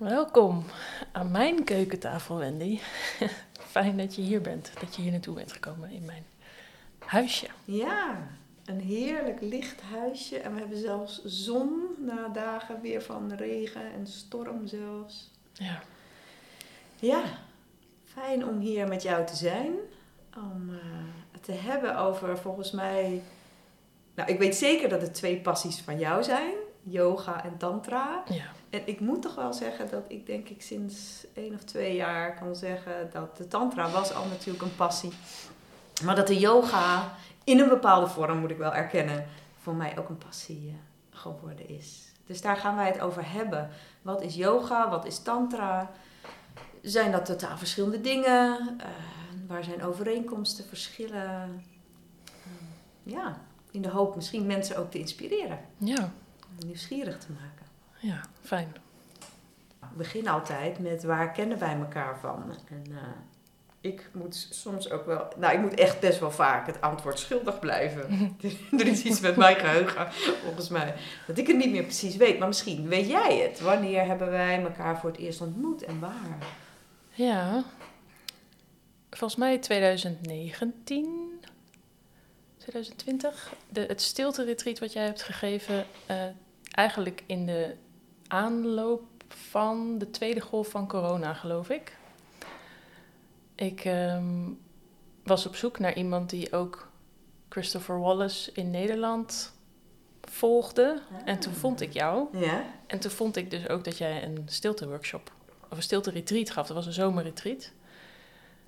Welkom aan mijn keukentafel, Wendy. Fijn dat je hier bent, dat je hier naartoe bent gekomen in mijn huisje. Ja, een heerlijk licht huisje. En we hebben zelfs zon na dagen weer van regen en storm zelfs. Ja, Ja, fijn om hier met jou te zijn. Om eh, het te hebben over volgens mij... Nou, ik weet zeker dat het twee passies van jou zijn. Yoga en tantra. ja, En ik moet toch wel zeggen dat ik denk ik sinds één of twee jaar kan zeggen dat de tantra was al natuurlijk een passie. Maar dat de yoga in een bepaalde vorm, moet ik wel erkennen, voor mij ook een passie eh, geworden is. Dus daar gaan wij het over hebben. Wat is yoga? Wat is tantra? Zijn dat totaal verschillende dingen? Eh, waar zijn overeenkomsten, verschillen? Ja, in de hoop misschien mensen ook te inspireren. ja, Nieuwsgierig te maken. Ja, fijn. Ik begin altijd met waar kennen wij elkaar van? En eh, ik moet soms ook wel, nou ik moet echt best wel vaak het antwoord schuldig blijven. er is iets met mijn geheugen, volgens mij, dat ik het niet meer precies weet. Maar misschien weet jij het. Wanneer hebben wij elkaar voor het eerst ontmoet en waar? Ja, volgens mij 2019, 2020. De, het stilte-retreat wat jij hebt gegeven, eh, eigenlijk in de aanloop van de tweede golf van corona, geloof ik. Ik ehm, was op zoek naar iemand die ook Christopher Wallace in Nederland volgde. En toen vond ik jou. Ja? En toen vond ik dus ook dat jij een stilte-workshop of een stilte-retreat gaf. Dat was een zomerretreat.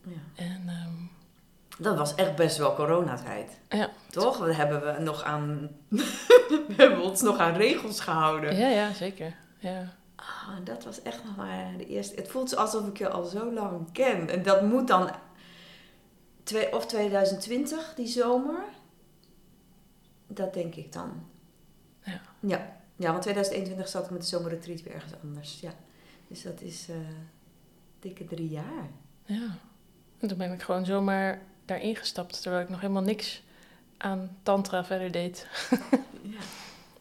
ja. En ehm, Dat was echt best wel coronatijd. ja, Toch? We hebben we nog aan, we hebben ons nog aan regels gehouden. ja, ja, zeker. Ja. Ah, dat was echt nog maar de eerste. Het voelt alsof ik je al zo lang ken. En dat moet dan twee, of 2020, die zomer. Dat denk ik dan. Ja. Ja, ja want 2021 zat ik met de zomerretreat weer ergens anders. Ja. Dus dat is eh, dikke drie jaar. ja. En toen ben ik gewoon zomaar daarin gestapt, terwijl ik nog helemaal niks aan tantra verder deed. Ja.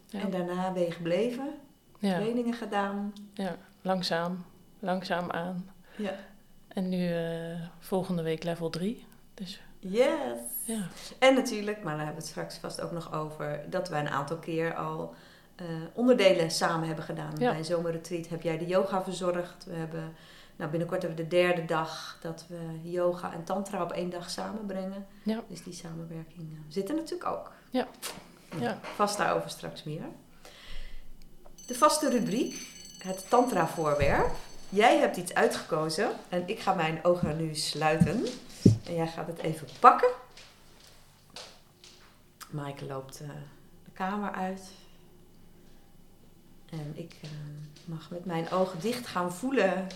Ja. En daarna ben je gebleven, Ja, trainingen gedaan. ja. langzaam, langzaam aan. Ja. En nu eh, volgende week level 3. Dus Yes! ja, En natuurlijk, maar daar hebben we het straks vast ook nog over, dat wij een aantal keer al eh, onderdelen samen hebben gedaan. Ja. Bij zomerretreat heb jij de yoga verzorgd. We hebben, nou binnenkort hebben we de derde dag dat we yoga en tantra op één dag samenbrengen. Ja. Dus die samenwerking eh, zit er natuurlijk ook. Ja. Ja. Vast daarover straks meer. De vaste rubriek, het tantra voorwerp. Jij hebt iets uitgekozen en ik ga mijn ogen nu sluiten. En jij gaat het even pakken. Maaike loopt eh, de kamer uit. En ik eh, mag met mijn ogen dicht gaan voelen.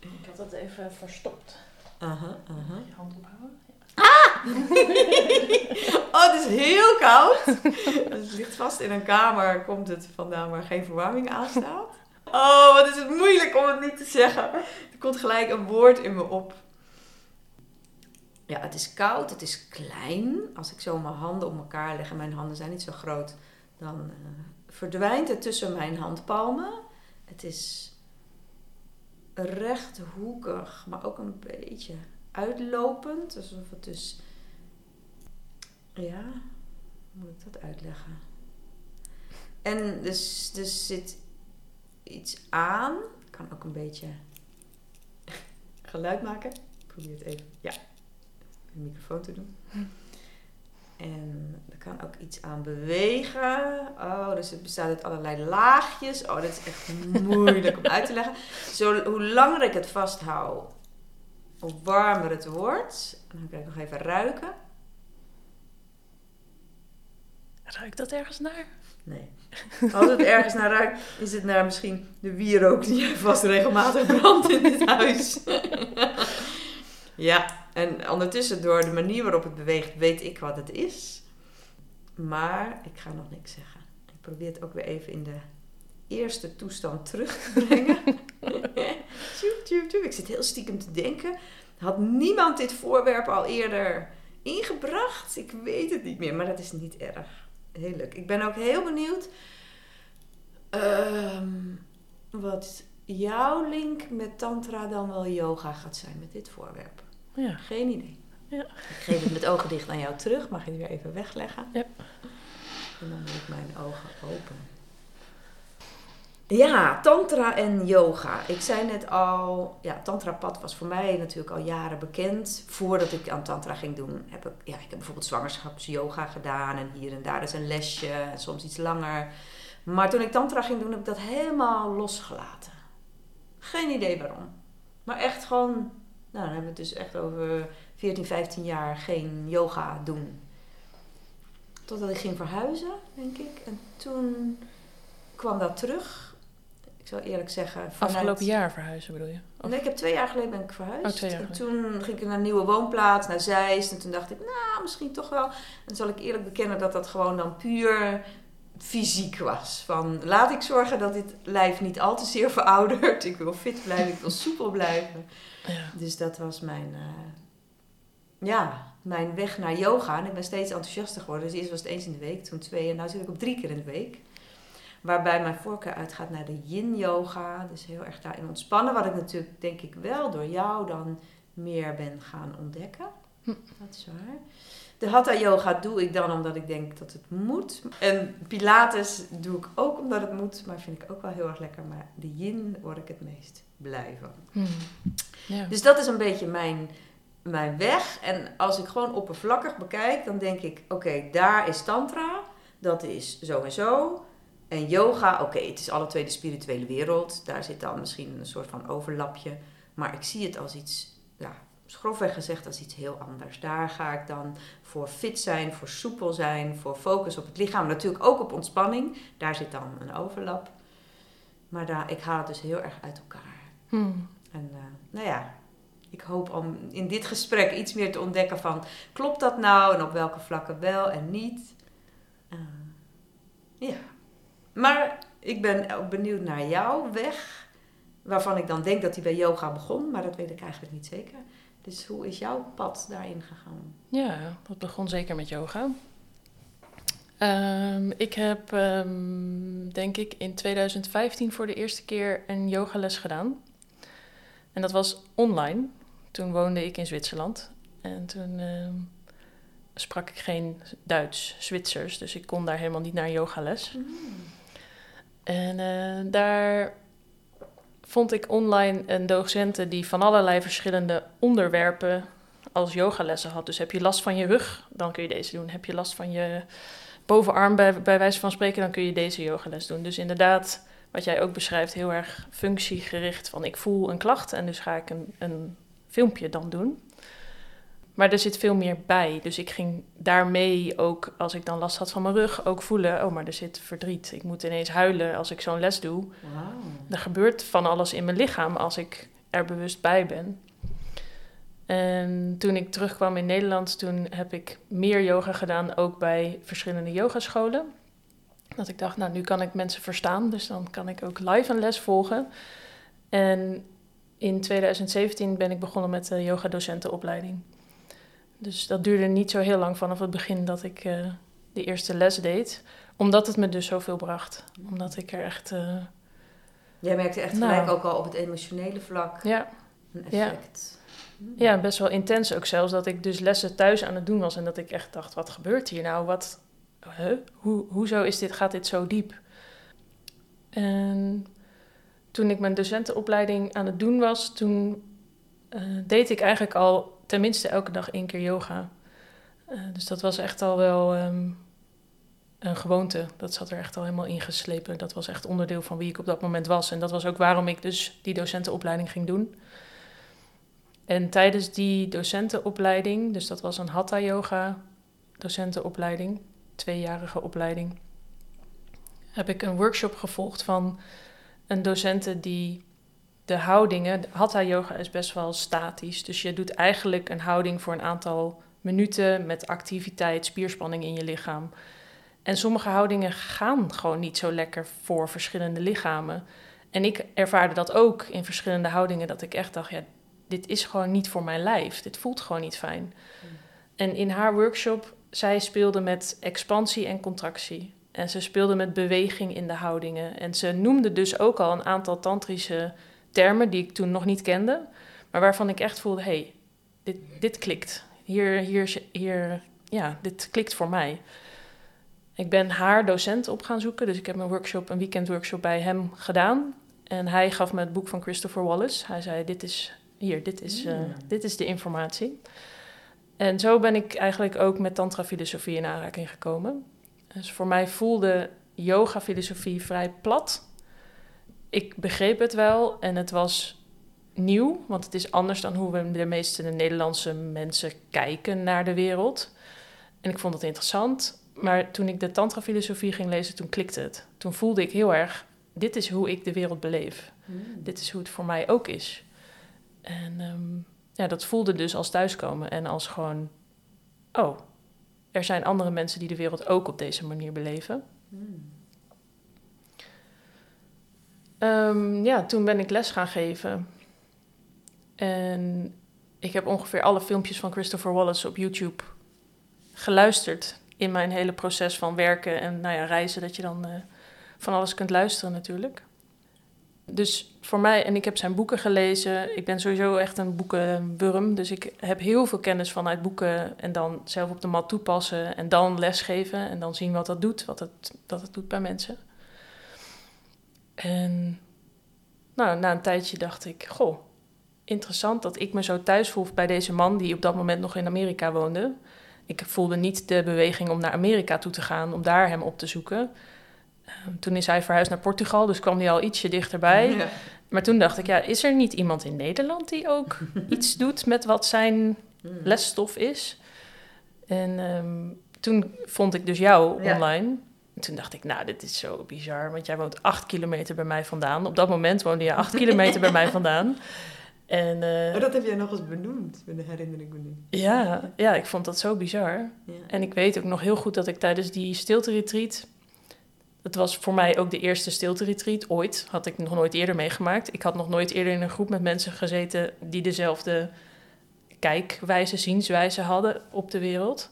ik had dat even verstopt. Aha, aha. Je hand ophouden. Oh, het is heel koud. Het ligt vast in een kamer, komt het vandaan waar geen verwarming aan staat. Oh, wat is het moeilijk om het niet te zeggen. Er komt gelijk een woord in me op. Ja, het is koud, het is klein. Als ik zo mijn handen op elkaar leg en mijn handen zijn niet zo groot, dan eh, verdwijnt het tussen mijn handpalmen. Het is rechthoekig, maar ook een beetje uitlopend. Alsof het dus ja, hoe moet ik dat uitleggen? En dus, dus zit iets aan. Ik kan ook een beetje geluid maken. Ik probeer het even. Ja, de microfoon te doen. En er kan ook iets aan bewegen. Oh, dus het bestaat uit allerlei laagjes. Oh, dat is echt moeilijk om uit te leggen. Zo, hoe langer ik het vasthoud, hoe warmer het wordt. Dan kan ik nog even ruiken. Ruikt dat ergens naar? Nee. Als het ergens naar ruikt, is het naar misschien de wierook die jij vast regelmatig brandt in dit huis. ja, en ondertussen door de manier waarop het beweegt, weet ik wat het is. Maar ik ga nog niks zeggen. Ik probeer het ook weer even in de eerste toestand terug te brengen. Tjoep, tjoep, tjoep. Ik zit heel stiekem te denken. Had niemand dit voorwerp al eerder ingebracht? Ik weet het niet meer, maar dat is niet erg. Heel leuk. Ik ben ook heel benieuwd ehm, wat jouw link met tantra dan wel yoga gaat zijn met dit voorwerp. Ja. Geen idee. Ja. Ik geef het met ogen dicht aan jou terug. Mag je die weer even wegleggen? Ja. En dan doe ik mijn ogen open. Ja, tantra en yoga. Ik zei net al, ja, tantrapad was voor mij natuurlijk al jaren bekend. Voordat ik aan tantra ging doen, heb ik, ja, ik heb bijvoorbeeld zwangerschapsyoga gedaan. En hier en daar is een lesje, en soms iets langer. Maar toen ik tantra ging doen, heb ik dat helemaal losgelaten. Geen idee waarom. Maar echt gewoon, nou dan hebben we het dus echt over 14, 15 jaar geen yoga doen. Totdat ik ging verhuizen, denk ik. En toen kwam dat terug. Zal eerlijk zeggen. vanuit- Afgelopen jaar verhuizen bedoel je? Of- Nee, ik heb twee jaar geleden ben ik verhuisd. Oh, twee jaar en toen ging ik naar een nieuwe woonplaats, naar Zeist. En toen dacht ik, nou, misschien toch wel. En zal ik eerlijk bekennen dat dat gewoon dan puur fysiek was. Van, laat ik zorgen dat dit lijf niet al te zeer veroudert. Ik wil fit blijven, ik wil soepel blijven. Ja. Dus dat was mijn, eh, ja, mijn weg naar yoga. En ik ben steeds enthousiaster geworden. Dus eerst was het eens in de week, toen twee. En nu zit ik op drie keer in de week. Waarbij mijn voorkeur uitgaat naar de yin yoga. Dus heel erg daarin ontspannen. Wat ik natuurlijk denk ik wel door jou dan meer ben gaan ontdekken. Hm. Dat is waar. De hatha yoga doe ik dan omdat ik denk dat het moet. En pilates doe ik ook omdat het moet. Maar vind ik ook wel heel erg lekker. Maar de yin word ik het meest blij van. Hmm. Ja. Dus dat is een beetje mijn, mijn weg. En als ik gewoon oppervlakkig bekijk, dan denk ik: oké, daar is Tantra, dat is zo en zo. En yoga, oké, het is alle twee de spirituele wereld. Daar zit dan misschien een soort van overlapje. Maar ik zie het als iets, ja, grofweg gezegd, als iets heel anders. Daar ga ik dan voor fit zijn, voor soepel zijn, voor focus op het lichaam. Natuurlijk ook op ontspanning. Daar zit dan een overlap. Maar daar, ik haal het dus heel erg uit elkaar. Hmm. En eh, nou ja, ik hoop om in dit gesprek iets meer te ontdekken van... klopt dat nou en op welke vlakken wel en niet? Eh, ja. Maar ik ben ook benieuwd naar jouw weg... waarvan ik dan denk dat die bij yoga begon... maar dat weet ik eigenlijk niet zeker. Dus hoe is jouw pad daarin gegaan? Ja, dat begon zeker met yoga. Ehm, ik heb, ehm, denk ik, in 2015 voor de eerste keer een yogales gedaan. En dat was online. Toen woonde ik in Zwitserland. En toen ehm, sprak ik geen Duits, Zwitsers. Dus ik kon daar helemaal niet naar een yogales. En eh, daar vond ik online een docente die van allerlei verschillende onderwerpen als yogalessen had. Dus heb je last van je rug, dan kun je deze doen. Heb je last van je bovenarm, bij, bij wijze van spreken, dan kun je deze yogales doen. Dus inderdaad, wat jij ook beschrijft, heel erg functiegericht. Van ik voel een klacht en dus ga ik een, een filmpje dan doen. Maar er zit veel meer bij. Dus ik ging daarmee ook, als ik dan last had van mijn rug, ook voelen... oh, maar er zit verdriet. Ik moet ineens huilen als ik zo'n les doe. Wauw. Er gebeurt van alles in mijn lichaam als ik er bewust bij ben. En toen ik terugkwam in Nederland, toen heb ik meer yoga gedaan, ook bij verschillende yogascholen. Dat ik dacht, nou nu kan ik mensen verstaan, dus dan kan ik ook live een les volgen. En in 2017 ben ik begonnen met de yogadocentenopleiding. Dus dat duurde niet zo heel lang vanaf het begin dat ik eh, de eerste les deed. Omdat het me dus zoveel bracht. Omdat ik er echt... eh, Jij merkte echt Nou. gelijk ook al op het emotionele vlak ja, een Ja. effect. Hmm. Ja, best wel intens ook zelfs. Dat ik dus lessen thuis aan het doen was. En dat ik echt dacht, wat gebeurt hier nou? Wat, huh? Hoe, hoezo is dit, gaat dit zo diep? En toen ik mijn docentenopleiding aan het doen was... toen eh, deed ik eigenlijk al tenminste elke dag één keer yoga. Eh, dus dat was echt al wel ehm, een gewoonte. Dat zat er echt al helemaal ingeslepen. Dat was echt onderdeel van wie ik op dat moment was. En dat was ook waarom ik dus die docentenopleiding ging doen. En tijdens die docentenopleiding, dus dat was een Hatha Yoga docentenopleiding, tweejarige opleiding, heb ik een workshop gevolgd van een docente die de houdingen, Hatha Yoga is best wel statisch, dus je doet eigenlijk een houding voor een aantal minuten met activiteit, spierspanning in je lichaam. En sommige houdingen gaan gewoon niet zo lekker voor verschillende lichamen. En ik ervaarde dat ook in verschillende houdingen, dat ik echt dacht, ja, dit is gewoon niet voor mijn lijf. Dit voelt gewoon niet fijn. En in haar workshop, zij speelde met expansie en contractie. En ze speelde met beweging in de houdingen. En ze noemde dus ook al een aantal tantrische termen die ik toen nog niet kende. Maar waarvan ik echt voelde, hé, hey, dit, dit klikt. Hier, hier, hier, ja, dit klikt voor mij. Ik ben haar docent op gaan zoeken. Dus ik heb een workshop, een weekendworkshop bij hem gedaan. En hij gaf me het boek van Christopher Wallace. Hij zei, dit is, hier, dit is, uh, dit is de informatie. En zo ben ik eigenlijk ook met tantra-filosofie in aanraking gekomen. Dus voor mij voelde yoga-filosofie vrij plat. Ik begreep het wel en het was nieuw, want het is anders dan hoe we de meeste Nederlandse mensen kijken naar de wereld. En ik vond het interessant. Maar toen ik de tantra-filosofie ging lezen, toen klikte het. Toen voelde ik heel erg, dit is hoe ik de wereld beleef. Hmm. Dit is hoe het voor mij ook is. En ehm, ja, dat voelde dus als thuiskomen en als gewoon, oh, er zijn andere mensen die de wereld ook op deze manier beleven. Hmm. Ehm, ja, toen ben ik les gaan geven. En ik heb ongeveer alle filmpjes van Christopher Wallace op YouTube geluisterd in mijn hele proces van werken en nou ja, reizen, dat je dan uh, van alles kunt luisteren natuurlijk. Dus voor mij, en ik heb zijn boeken gelezen, ik ben sowieso echt een boekenwurm, dus ik heb heel veel kennis vanuit boeken en dan zelf op de mat toepassen en dan lesgeven en dan zien wat dat doet, wat het, dat het doet bij mensen. En nou, na een tijdje dacht ik, goh, interessant dat ik me zo thuis voel bij deze man die op dat moment nog in Amerika woonde ik voelde niet de beweging om naar Amerika toe te gaan, om daar hem op te zoeken. Ehm, toen is hij verhuisd naar Portugal, dus kwam hij al ietsje dichterbij. Maar toen dacht ik, ja, is er niet iemand in Nederland die ook iets doet met wat zijn hmm. lesstof is? En ehm, toen vond ik dus jou online. En toen dacht ik, nou, dit is zo bizar, want jij woont acht kilometer bij mij vandaan. Op dat moment woonde je acht kilometer bij mij vandaan. En, uh, dat heb jij nog eens benoemd, de herinnering nu. Ja, ja, ik vond dat zo bizar. Ja. En ik weet ook nog heel goed dat ik tijdens die stilte-retreat... Het was voor mij ook de eerste stilte-retreat ooit. Had ik nog nooit eerder meegemaakt. Ik had nog nooit eerder in een groep met mensen gezeten... die dezelfde kijkwijze, zienswijze hadden op de wereld.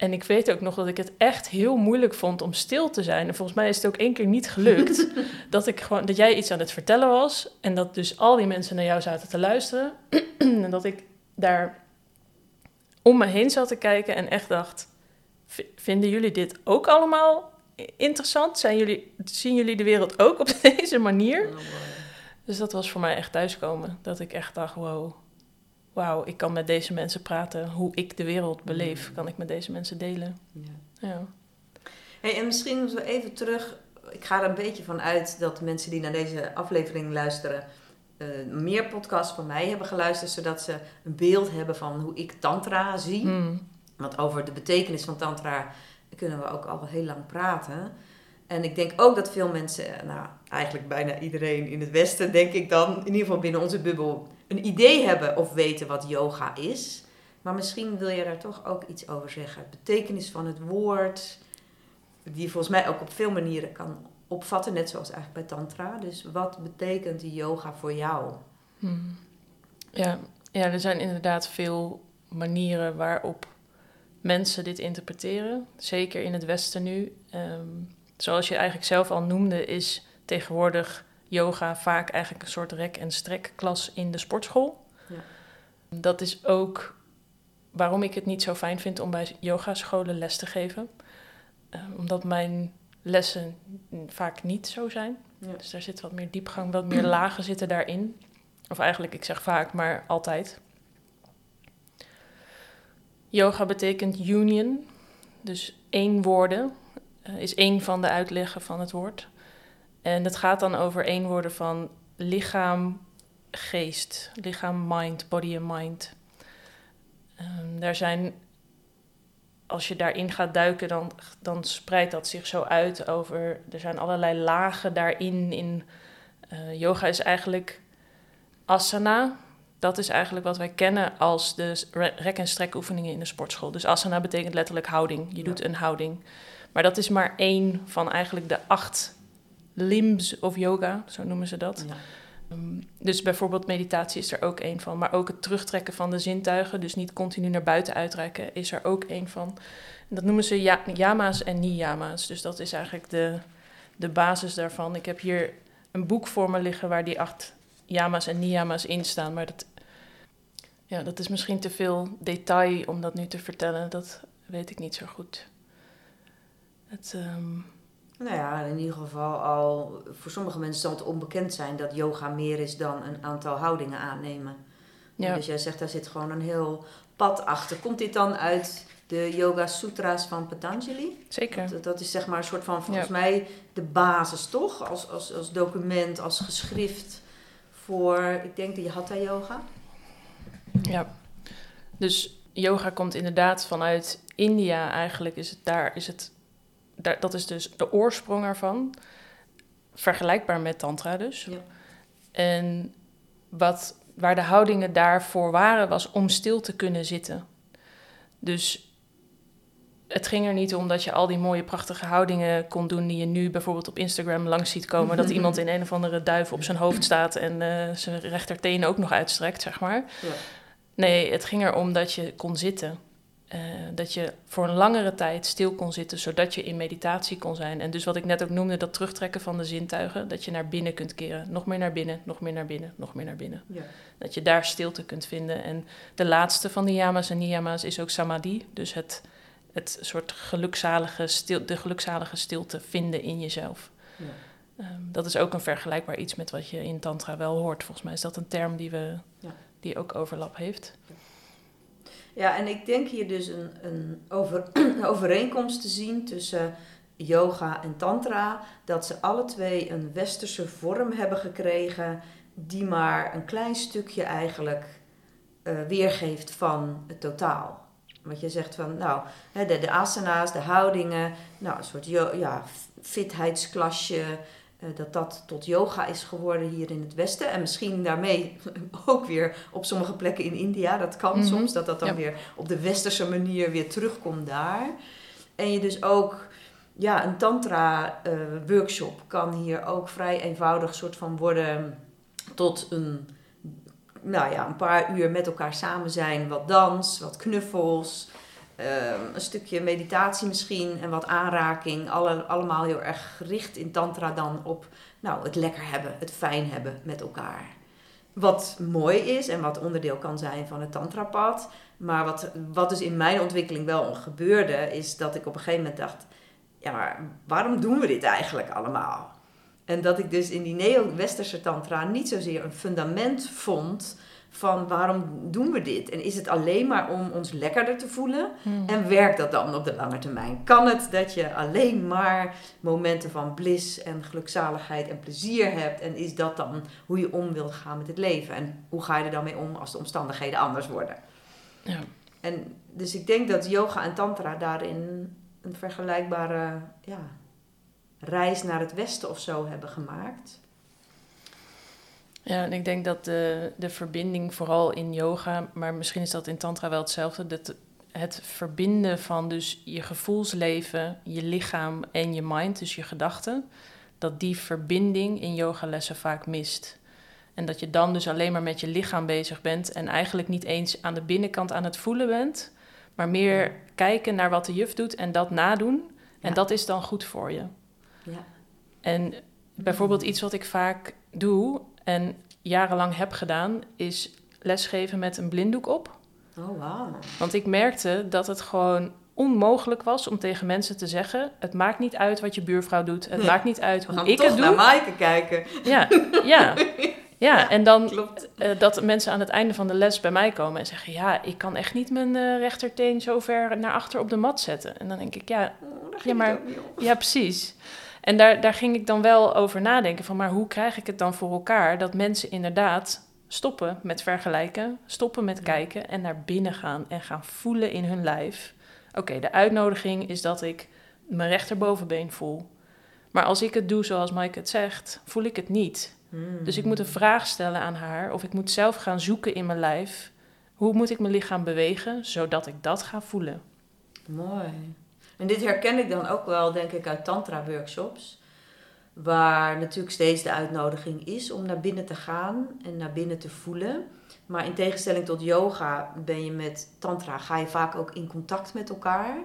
En ik weet ook nog dat ik het echt heel moeilijk vond om stil te zijn. En volgens mij is het ook één keer niet gelukt. dat, ik gewoon, dat jij iets aan het vertellen was. En dat dus al die mensen naar jou zaten te luisteren. en dat ik daar om me heen zat te kijken en echt dacht: vinden jullie dit ook allemaal interessant? Zijn jullie, zien jullie de wereld ook op deze manier? Oh, dus dat was voor mij echt thuiskomen. Dat ik echt dacht: wow, wauw, ik kan met deze mensen praten. Hoe ik de wereld beleef, mm. kan ik met deze mensen delen. Ja. ja. Hey, en misschien moeten we even terug. Ik ga er een beetje van uit dat mensen die naar deze aflevering luisteren. Uh, meer podcasts van mij hebben geluisterd, zodat ze een beeld hebben van hoe ik Tantra zie. Mm. Want over de betekenis van Tantra kunnen we ook al heel lang praten. En ik denk ook dat veel mensen, nou eigenlijk bijna iedereen in het Westen, denk ik dan, in ieder geval binnen onze bubbel, een idee hebben of weten wat yoga is. Maar misschien wil je daar toch ook iets over zeggen. De betekenis van het woord, die volgens mij ook op veel manieren kan opvatten, net zoals eigenlijk bij Tantra. Dus wat betekent yoga voor jou? Hmm. Ja, ja, er zijn inderdaad veel manieren waarop mensen dit interpreteren. Zeker in het Westen nu. Ehm, zoals je eigenlijk zelf al noemde, is tegenwoordig yoga vaak eigenlijk een soort rek- en strekklas in de sportschool. Ja. Dat is ook waarom ik het niet zo fijn vind om bij yogascholen les te geven. Uh, omdat mijn lessen vaak niet zo zijn. Ja. Dus daar zit wat meer diepgang, wat meer lagen zitten daarin. Of eigenlijk, ik zeg vaak, maar altijd. Yoga betekent union, dus één woorden, uh, is één van de uitleggen van het woord. En het gaat dan over één woorden van lichaam, geest. Lichaam, mind, body en mind. Um, daar zijn, als je daarin gaat duiken, dan, dan spreidt dat zich zo uit over. Er zijn allerlei lagen daarin. In, uh, yoga is eigenlijk asana. Dat is eigenlijk wat wij kennen als de rek- en strekoefeningen in de sportschool. Dus asana betekent letterlijk houding. Je doet een houding. Maar dat is maar één van eigenlijk de acht limbs of yoga, zo noemen ze dat. Ja. Ehm, dus bijvoorbeeld meditatie is er ook een van. Maar ook het terugtrekken van de zintuigen, dus niet continu naar buiten uitreiken, is er ook een van. En dat noemen ze ja, yama's en niyama's. Dus dat is eigenlijk de, de basis daarvan. Ik heb hier een boek voor me liggen waar die acht yama's en niyama's in staan. Maar dat, ja, dat is misschien te veel detail om dat nu te vertellen. Dat weet ik niet zo goed. Het, ehm, Nou ja, in ieder geval al voor sommige mensen zal het onbekend zijn dat yoga meer is dan een aantal houdingen aannemen. ja. Dus jij zegt daar zit gewoon een heel pad achter. Komt dit dan uit de Yoga Sutras van Patanjali? Zeker. Dat, dat is zeg maar een soort van, volgens Ja. mij, de basis toch? Als, als, als document, als geschrift voor, ik denk de Hatha Yoga. Ja. Dus yoga komt inderdaad vanuit India. Eigenlijk is het daar, is het, dat is dus de oorsprong ervan. Vergelijkbaar met tantra dus. Ja. En wat, waar de houdingen daarvoor waren, was om stil te kunnen zitten. Dus het ging er niet om dat je al die mooie, prachtige houdingen kon doen die je nu bijvoorbeeld op Instagram langs ziet komen. dat iemand in een of andere duif op zijn hoofd staat en eh, zijn rechterteen ook nog uitstrekt, zeg maar. Ja. Nee, het ging erom dat je kon zitten. Eh, dat je voor een langere tijd stil kon zitten, zodat je in meditatie kon zijn. En dus wat ik net ook noemde, dat terugtrekken van de zintuigen, dat je naar binnen kunt keren. Nog meer naar binnen, nog meer naar binnen, nog meer naar binnen. Ja. Dat je daar stilte kunt vinden. En de laatste van de yama's en niyama's is ook samadhi. Dus het, het soort gelukzalige stil, de gelukzalige stilte vinden in jezelf. Ja. Ehm, dat is ook een vergelijkbaar iets met wat je in tantra wel hoort. Volgens mij is dat een term die, we, Ja. die ook overlap heeft. Ja, en ik denk hier dus een, een, over, een overeenkomst te zien tussen yoga en tantra. Dat ze alle twee een westerse vorm hebben gekregen die maar een klein stukje eigenlijk eh, weergeeft van het totaal. Wat je zegt van, nou, de, de asana's, de houdingen, nou, een soort ja, fitheidsklasje, dat dat tot yoga is geworden hier in het Westen. En misschien daarmee ook weer op sommige plekken in India. Dat kan Mhm. soms, dat dat dan Ja. weer op de westerse manier weer terugkomt daar. En je dus ook, ja, een tantra eh, workshop kan hier ook vrij eenvoudig soort van worden tot een, nou ja, een paar uur met elkaar samen zijn. Wat dans, wat knuffels, een stukje meditatie misschien en wat aanraking. Alle, allemaal heel erg gericht in tantra dan op nou, het lekker hebben, het fijn hebben met elkaar. Wat mooi is en wat onderdeel kan zijn van het tantrapad. Maar wat, wat dus in mijn ontwikkeling wel gebeurde, is dat ik op een gegeven moment dacht... Ja, maar waarom doen we dit eigenlijk allemaal? En dat ik dus in die neo-westerse tantra niet zozeer een fundament vond van waarom doen we dit? En is het alleen maar om ons lekkerder te voelen? En werkt dat dan op de lange termijn? Kan het dat je alleen maar momenten van bliss en gelukzaligheid en plezier hebt? En is dat dan hoe je om wilt gaan met het leven? En hoe ga je er dan mee om als de omstandigheden anders worden? Ja. En dus ik denk dat yoga en tantra daarin een vergelijkbare ja, reis naar het westen of zo hebben gemaakt. Ja, en ik denk dat de, de verbinding vooral in yoga, maar misschien is dat in tantra wel hetzelfde, dat het verbinden van dus je gevoelsleven, je lichaam en je mind, dus je gedachten, dat die verbinding in yogalessen vaak mist. En dat je dan dus alleen maar met je lichaam bezig bent en eigenlijk niet eens aan de binnenkant aan het voelen bent, maar meer kijken naar wat de juf doet en dat nadoen. En Ja. dat is dan goed voor je. Ja. En bijvoorbeeld iets wat ik vaak doe en jarenlang heb gedaan, is lesgeven met een blinddoek op. Oh, wauw. Want ik merkte dat het gewoon onmogelijk was om tegen mensen te zeggen: het maakt niet uit wat je buurvrouw doet, het Nee. maakt niet uit hoe ik toch het naar doe. Maaike kijken. Ja, ja, ja. En dan eh, dat mensen aan het einde van de les bij mij komen en zeggen: ja, ik kan echt niet mijn eh, rechterteen zo ver naar achter op de mat zetten. En dan denk ik: ja, Oh, Ja, maar-. Ja, precies. En daar, daar ging ik dan wel over nadenken van, maar hoe krijg ik het dan voor elkaar dat mensen inderdaad stoppen met vergelijken, stoppen met kijken en naar binnen gaan en gaan voelen in hun lijf. Oké, de uitnodiging is dat ik mijn rechterbovenbeen voel. Maar als ik het doe zoals Mike het zegt, voel ik het niet. Hmm. Dus ik moet een vraag stellen aan haar of ik moet zelf gaan zoeken in mijn lijf. Hoe moet ik mijn lichaam bewegen zodat ik dat ga voelen? Mooi. En dit herken ik dan ook wel, denk ik, uit tantra-workshops. Waar natuurlijk steeds de uitnodiging is om naar binnen te gaan en naar binnen te voelen. Maar in tegenstelling tot yoga ben je met tantra, ga je vaak ook in contact met elkaar.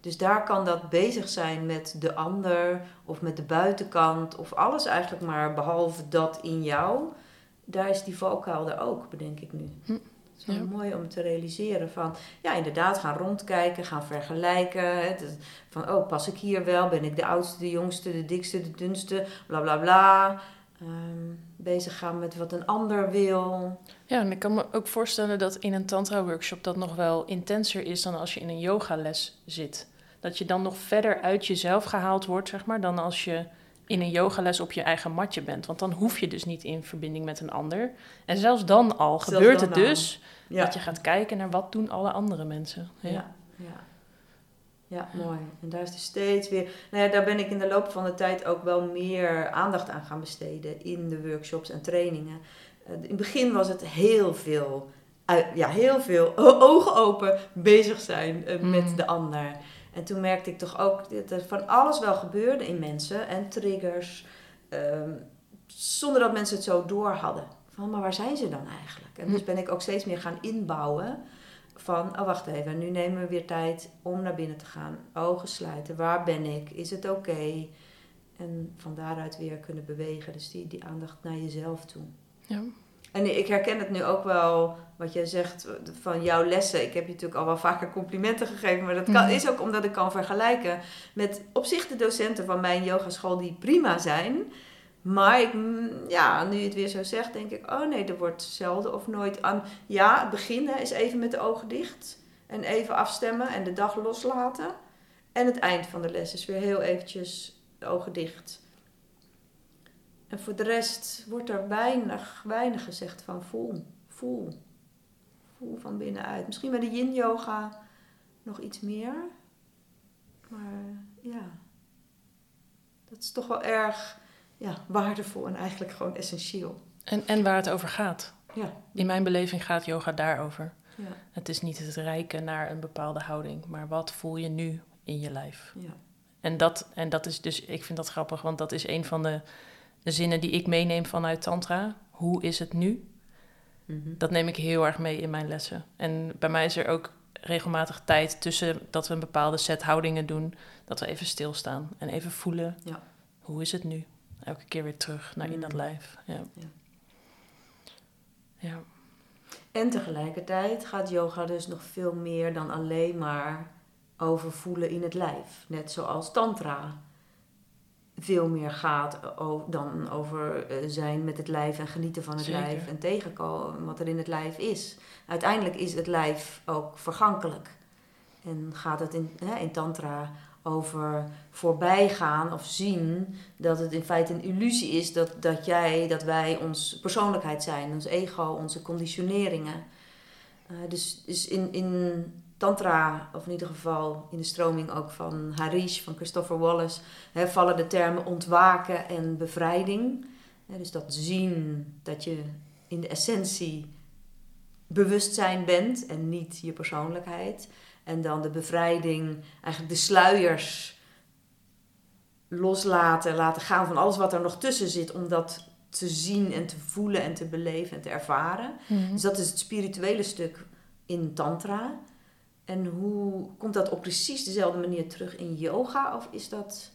Dus daar kan dat bezig zijn met de ander of met de buitenkant of alles eigenlijk maar behalve dat in jou. Daar is die valkuil er ook, bedenk ik nu. Hm. Het is wel mooi om te realiseren van, ja inderdaad, gaan rondkijken, gaan vergelijken. Hè, van, oh, pas ik hier wel? Ben ik de oudste, de jongste, de dikste, de dunste? Bla bla bla. Ehm, bezig gaan met wat een ander wil. Ja, en ik kan me ook voorstellen dat in een tantra-workshop dat nog wel intenser is dan als je in een yogales zit. Dat je dan nog verder uit jezelf gehaald wordt, zeg maar, dan als je in een yogales op je eigen matje bent. Want dan hoef je dus niet in verbinding met een ander. En zelfs dan al Zelfs gebeurt dan het dus Ja. dat je gaat kijken naar wat doen alle andere mensen. Ja. Ja, ja. ja, mooi. En daar is dus steeds weer. Nou ja, daar ben ik in de loop van de tijd ook wel meer aandacht aan gaan besteden in de workshops en trainingen. Eh, in het begin was het heel veel, ja, heel veel ogen open bezig zijn eh, met Mm. de ander. En toen merkte ik toch ook dat er van alles wel gebeurde in mensen en triggers, ehm, zonder dat mensen het zo door hadden. Van, maar waar zijn ze dan eigenlijk? En dus ben ik ook steeds meer gaan inbouwen van, oh wacht even, nu nemen we weer tijd om naar binnen te gaan. Ogen sluiten, waar ben ik? Is het oké? En van daaruit weer kunnen bewegen. Dus die, die aandacht naar jezelf toe. Ja. En ik herken het nu ook wel, wat jij zegt van jouw lessen. Ik heb je natuurlijk al wel vaker complimenten gegeven, maar dat kan, Mhm. is ook omdat ik kan vergelijken met op zich de docenten van mijn yogaschool die prima zijn. Maar ik, ja, nu je het weer zo zegt, denk ik, oh nee, er wordt zelden of nooit aan. Ja, het beginnen is even met de ogen dicht en even afstemmen en de dag loslaten. En het eind van de les is weer heel eventjes de ogen dicht. En voor de rest wordt er weinig, weinig gezegd van voel, voel, voel van binnenuit. Misschien bij de yin yoga nog iets meer. Maar ja, dat is toch wel erg ja, waardevol en eigenlijk gewoon essentieel. En, en waar het over gaat. Ja, In mijn beleving gaat yoga daarover. ja, Het is niet het reiken naar een bepaalde houding, maar wat voel je nu in je lijf? ja. En dat, en dat is dus, ik vind dat grappig, want dat is een van de, de zinnen die ik meeneem vanuit Tantra. Hoe is het nu? Mhm. Dat neem ik heel erg mee in mijn lessen. En bij mij is er ook regelmatig tijd tussen dat we een bepaalde set houdingen doen, dat we even stilstaan en even voelen. Ja. Hoe is het nu? Elke keer weer terug naar in dat Mm. lijf. Ja. Ja. Ja. En tegelijkertijd gaat yoga dus nog veel meer dan alleen maar over voelen in het lijf. Net zoals tantra veel meer gaat dan over eh, zijn met het lijf en genieten van het Zeker. lijf en tegenkomen wat er in het lijf is. Uiteindelijk is het lijf ook vergankelijk. En gaat het in, hè, in tantra over voorbijgaan of zien dat het in feite een illusie is dat, dat jij, dat wij ons persoonlijkheid zijn, ons ego, onze conditioneringen. Eh, dus dus in, in tantra, of in ieder geval in de stroming ook van Harish, van Christopher Wallace, hè, vallen de termen ontwaken en bevrijding. Hè, dus dat zien dat je in de essentie bewustzijn bent en niet je persoonlijkheid. En dan de bevrijding, eigenlijk de sluiers loslaten, laten gaan van alles wat er nog tussen zit, om dat te zien en te voelen en te beleven en te ervaren. Mhm. Dus dat is het spirituele stuk in Tantra. En hoe komt dat op precies dezelfde manier terug in yoga? Of is dat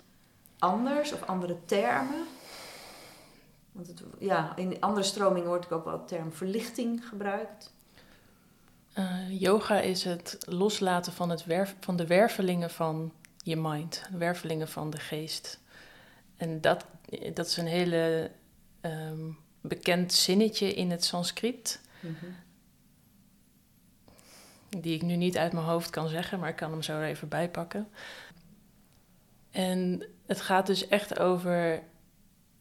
anders of andere termen? Want het, ja, in andere stromingen wordt ook wel het term verlichting gebruikt. Eh, yoga is het loslaten van, het werf, van de wervelingen van je mind, de wervelingen van de geest. En dat, dat is een hele ehm, bekend zinnetje in het Sanskriet, die ik nu niet uit mijn hoofd kan zeggen, maar ik kan hem zo er even bij pakken. En het gaat dus echt over,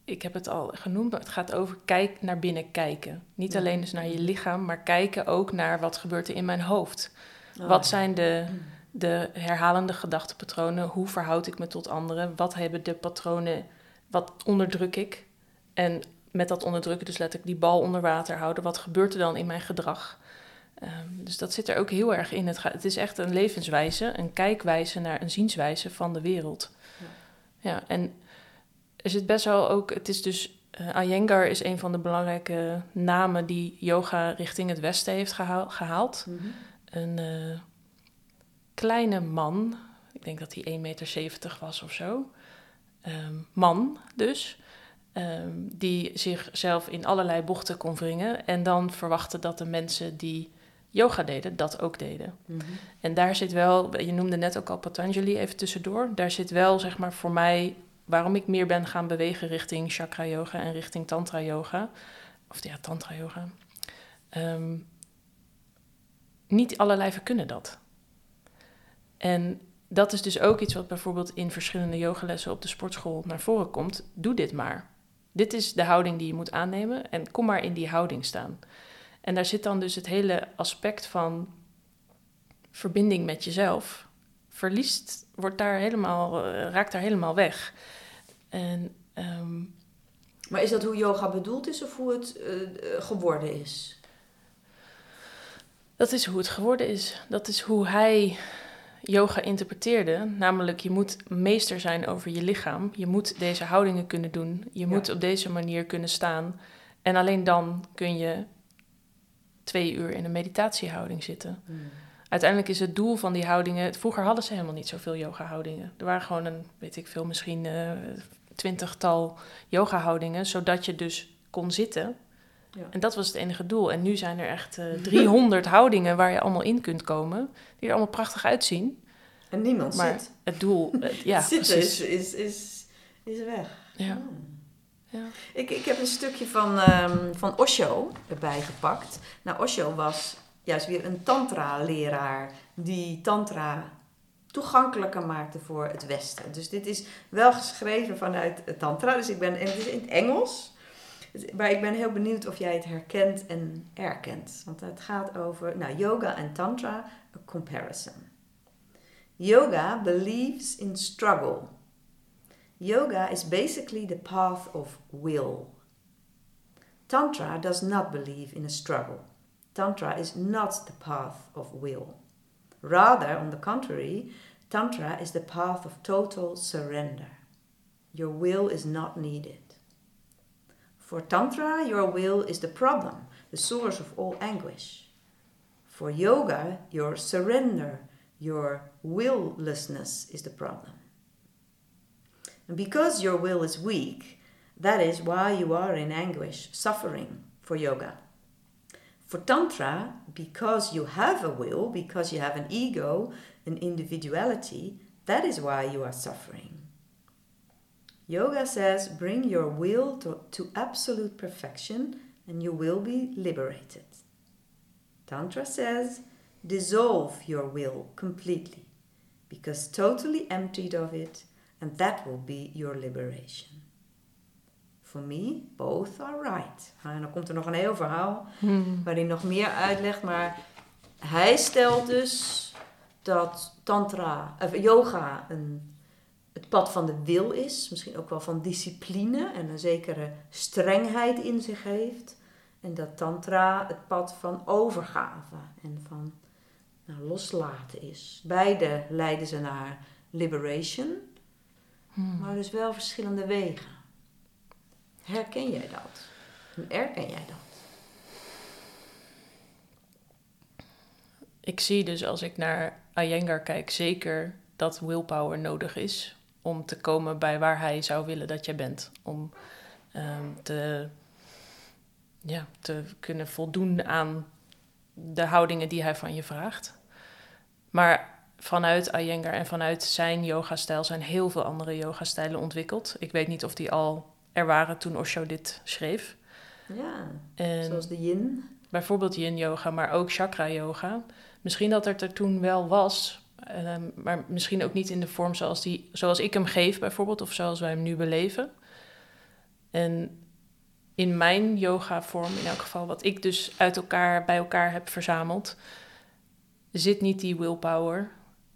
ik heb het al genoemd, maar het gaat over kijk naar binnen kijken. Niet Ja. alleen dus naar je lichaam, maar kijken ook naar wat gebeurt er in mijn hoofd. Oh, Wat zijn de, de herhalende gedachtepatronen? Hoe verhoud ik me tot anderen? Wat hebben de patronen? Wat onderdruk ik? En met dat onderdrukken dus letterlijk die bal onder water houden. Wat gebeurt er dan in mijn gedrag? Ehm, dus dat zit er ook heel erg in. Het, het is echt een levenswijze, een kijkwijze naar een zienswijze van de wereld. Ja, en er zit best wel ook, het is dus, uh, Iyengar is een van de belangrijke namen die yoga richting het westen heeft gehaald. Mhm. Een uh, kleine man, ik denk dat hij 1,70 meter was of zo. Um, man dus, um, die zichzelf in allerlei bochten kon wringen en dan verwachtte dat de mensen die yoga deden, dat ook deden. Mhm. En daar zit wel, je noemde net ook al Patanjali even tussendoor, daar zit wel zeg maar voor mij waarom ik meer ben gaan bewegen richting chakra yoga en richting tantra yoga. Of ja, tantra yoga. Ehm, niet alle lijven kunnen dat. En dat is dus ook iets wat bijvoorbeeld in verschillende yogalessen op de sportschool naar voren komt. Doe dit maar. Dit is de houding die je moet aannemen en kom maar in die houding staan. En daar zit dan dus het hele aspect van verbinding met jezelf. Verliest, wordt daar helemaal, eh, raakt daar helemaal weg. En, ehm, maar is dat hoe yoga bedoeld is of hoe het uh, geworden is? Dat is hoe het geworden is. Dat is hoe hij yoga interpreteerde. Namelijk, je moet meester zijn over je lichaam. Je moet deze houdingen kunnen doen. Je moet op deze manier kunnen staan. En alleen dan kun je twee uur in een meditatiehouding zitten. Hmm. Uiteindelijk is het doel van die houdingen. Vroeger hadden ze helemaal niet zoveel yoga-houdingen. Er waren gewoon een, weet ik veel, misschien uh, twintigtal yoga-houdingen, zodat je dus kon zitten. Ja. En dat was het enige doel. En nu zijn er echt uh, eh, 300 houdingen waar je allemaal in kunt komen, die er allemaal prachtig uitzien. En niemand maar zit. Het doel, uh, ja, Zitten is, is, is, is weg. Ja. Oh. Ik, ik heb een stukje van, um, van Osho erbij gepakt. Nou, Osho was juist weer een tantra-leraar die tantra toegankelijker maakte voor het Westen. Dus dit is wel geschreven vanuit tantra, dus ik ben, en het is in het Engels. Maar ik ben heel benieuwd of jij het herkent en erkent. Want het gaat over nou, yoga en tantra, a comparison. Yoga believes in struggle. Yoga is basically the path of will. Tantra does not believe in a struggle. Tantra is not the path of will. Rather, on the contrary, Tantra is the path of total surrender. Your will is not needed. For Tantra, your will is the problem, the source of all anguish. For yoga, your surrender, your willlessness is the problem. And because your will is weak, that is why you are in anguish, suffering for yoga. For Tantra, because you have a will, because you have an ego, an individuality, that is why you are suffering. Yoga says bring your will to, to absolute perfection and you will be liberated. Tantra says dissolve your will completely because totally emptied of it and that will be your liberation. For me, both are right. En dan komt er nog een heel verhaal hmm. waar hij nog meer uitlegt, maar hij stelt dus dat tantra, of yoga een, het pad van de wil is, misschien ook wel van discipline en een zekere strengheid in zich heeft. En dat tantra het pad van overgave en van nou, loslaten is. Beide leiden ze naar liberation, hmm. maar dus wel verschillende wegen. Herken jij dat? Hoe erken jij dat? Ik zie dus als ik naar Iyengar kijk, zeker dat willpower nodig is om te komen bij waar hij zou willen dat jij bent. Om ehm, te, ja, te kunnen voldoen aan de houdingen die hij van je vraagt. Maar vanuit Iyengar en vanuit zijn yoga-stijl zijn heel veel andere yoga-stijlen ontwikkeld. Ik weet niet of die al er waren toen Osho dit schreef. Ja, zoals de yin. Bijvoorbeeld yin yoga, maar ook chakra yoga. Misschien dat het er toen wel was, ehm, maar misschien ook niet in de vorm zoals, die, zoals ik hem geef bijvoorbeeld, of zoals wij hem nu beleven. En in mijn yoga-vorm, in elk geval wat ik dus uit elkaar bij elkaar heb verzameld, zit niet die willpower.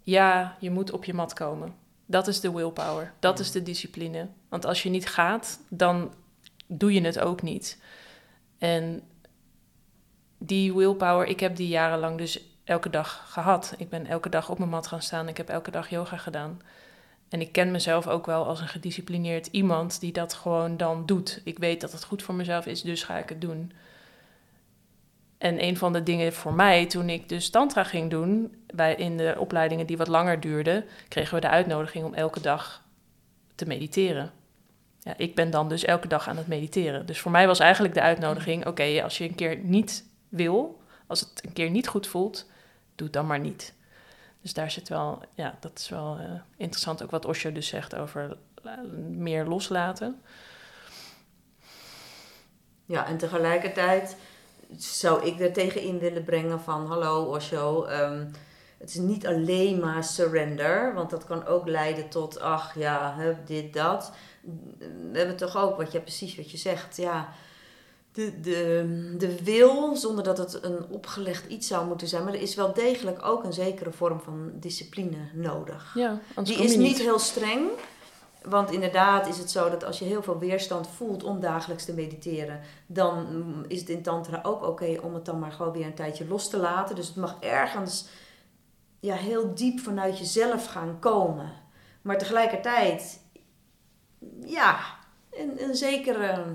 Ja, je moet op je mat komen. Dat is de willpower. Dat is de discipline. Want als je niet gaat, dan doe je het ook niet. En die willpower, ik heb die jarenlang dus elke dag gehad. Ik ben elke dag op mijn mat gaan staan. Ik heb elke dag yoga gedaan. En ik ken mezelf ook wel als een gedisciplineerd iemand die dat gewoon dan doet. Ik weet dat het goed voor mezelf is, dus ga ik het doen. En een van de dingen voor mij, toen ik dus tantra ging doen, bij, in de opleidingen die wat langer duurden, kregen we de uitnodiging om elke dag te mediteren. Ja, ik ben dan dus elke dag aan het mediteren. Dus voor mij was eigenlijk de uitnodiging: oké, als je een keer niet wil, als het een keer niet goed voelt, doe het dan maar niet. Dus daar zit wel, ja, dat is wel uh, interessant ook wat Osho dus zegt over meer loslaten. Ja, en tegelijkertijd zou ik er tegen in willen brengen van, hallo Osho, um, het is niet alleen maar surrender, want dat kan ook leiden tot, ach ja, dit, dat. We hebben toch ook, wat je precies wat je zegt, ja, de, de, de wil, zonder dat het een opgelegd iets zou moeten zijn, maar er is wel degelijk ook een zekere vorm van discipline nodig. Ja, Die is niet heel streng, want inderdaad is het zo dat als je heel veel weerstand voelt om dagelijks te mediteren, dan is het in Tantra ook oké om het dan maar gewoon weer een tijdje los te laten. Dus het mag ergens ja, heel diep vanuit jezelf gaan komen. Maar tegelijkertijd, ja, een, een zekere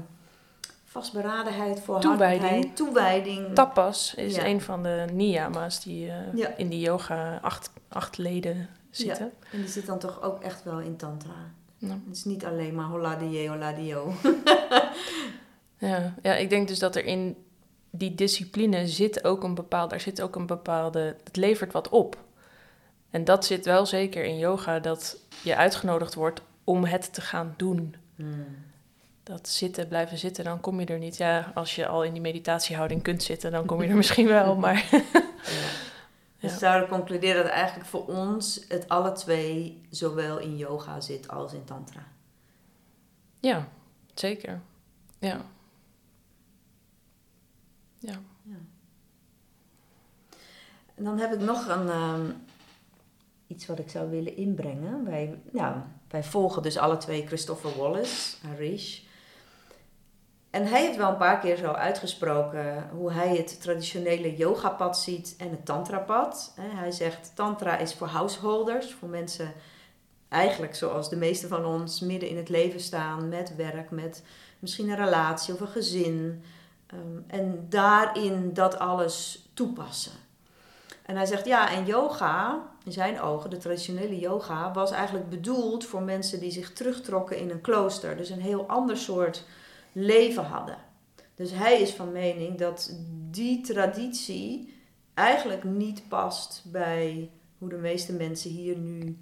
vastberadenheid, voor toewijding. toewijding. Tapas is een van de niyama's die uh, in die yoga acht, acht leden zitten. Ja. En die zit dan toch ook echt wel in tantra. Het is niet alleen maar hola die hola die ja, ja, ik denk dus dat er in die discipline zit ook een bepaalde, daar zit ook een bepaalde, het levert wat op. En dat zit wel zeker in yoga, dat je uitgenodigd wordt om het te gaan doen. Hmm. Dat zitten, blijven zitten, dan kom je er niet. Ja, als je al in die meditatiehouding kunt zitten, dan kom je er misschien wel, maar... ja. Dus ja. zouden concluderen dat eigenlijk voor ons het alle twee zowel in yoga zit als in tantra. Ja, zeker. Ja. Ja. ja. En dan heb ik nog een, um, iets wat ik zou willen inbrengen. Wij, nou, wij volgen dus alle twee Christopher Wallace, Harish. En hij heeft wel een paar keer zo uitgesproken hoe hij het traditionele yogapad ziet en het tantrapad. Hij zegt tantra is voor householders, voor mensen eigenlijk zoals de meeste van ons midden in het leven staan met werk, met misschien een relatie of een gezin. Ehm, en daarin dat alles toepassen. En hij zegt ja, en yoga, in zijn ogen, de traditionele yoga, was eigenlijk bedoeld voor mensen die zich terugtrokken in een klooster. Dus een heel ander soort leven hadden. Dus hij is van mening dat die traditie eigenlijk niet past bij hoe de meeste mensen hier nu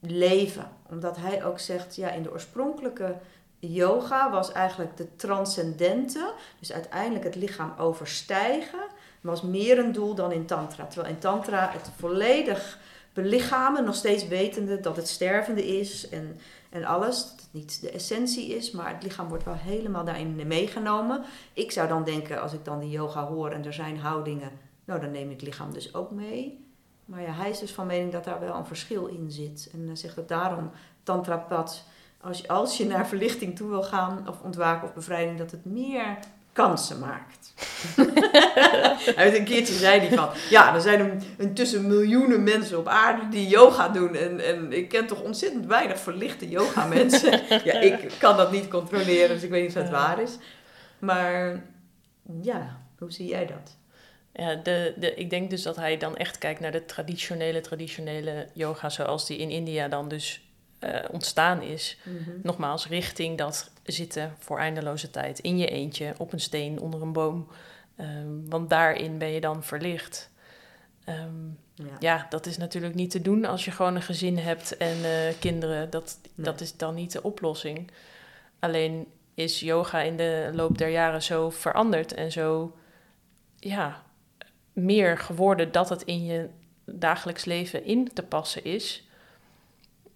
leven. Omdat hij ook zegt, ja, in de oorspronkelijke yoga was eigenlijk de transcendente, dus uiteindelijk het lichaam overstijgen, was meer een doel dan in tantra. Terwijl in tantra het volledig belichamen, nog steeds wetende dat het stervende is en en alles. Niet de essentie is, maar het lichaam wordt wel helemaal daarin meegenomen. Ik zou dan denken, als ik dan die yoga hoor en er zijn houdingen, nou dan neem ik het lichaam dus ook mee. Maar ja, hij is dus van mening dat daar wel een verschil in zit. En zegt dat daarom tantrapad, als je, als je naar verlichting toe wil gaan, of ontwaken of bevrijding, dat het meer kansen maakt. Uit een keertje zei hij van, ja, er zijn intussen miljoenen mensen op aarde die yoga doen. En, en ik ken toch ontzettend weinig verlichte yoga mensen. ja, ik kan dat niet controleren, dus ik weet niet of het waar is. Maar ja, hoe zie jij dat? Ja, de, de, ik denk dus dat hij dan echt kijkt naar de traditionele, traditionele yoga zoals die in India dan dus uh, ontstaan is. Mhm. Nogmaals, richting dat zitten voor eindeloze tijd in je eentje op een steen onder een boom. Um, want daarin ben je dan verlicht. Um, ja. ja. dat is natuurlijk niet te doen als je gewoon een gezin hebt en uh, kinderen. Dat, nee. dat is dan niet de oplossing. Alleen is yoga in de loop der jaren zo veranderd en zo ja, meer geworden dat het in je dagelijks leven in te passen is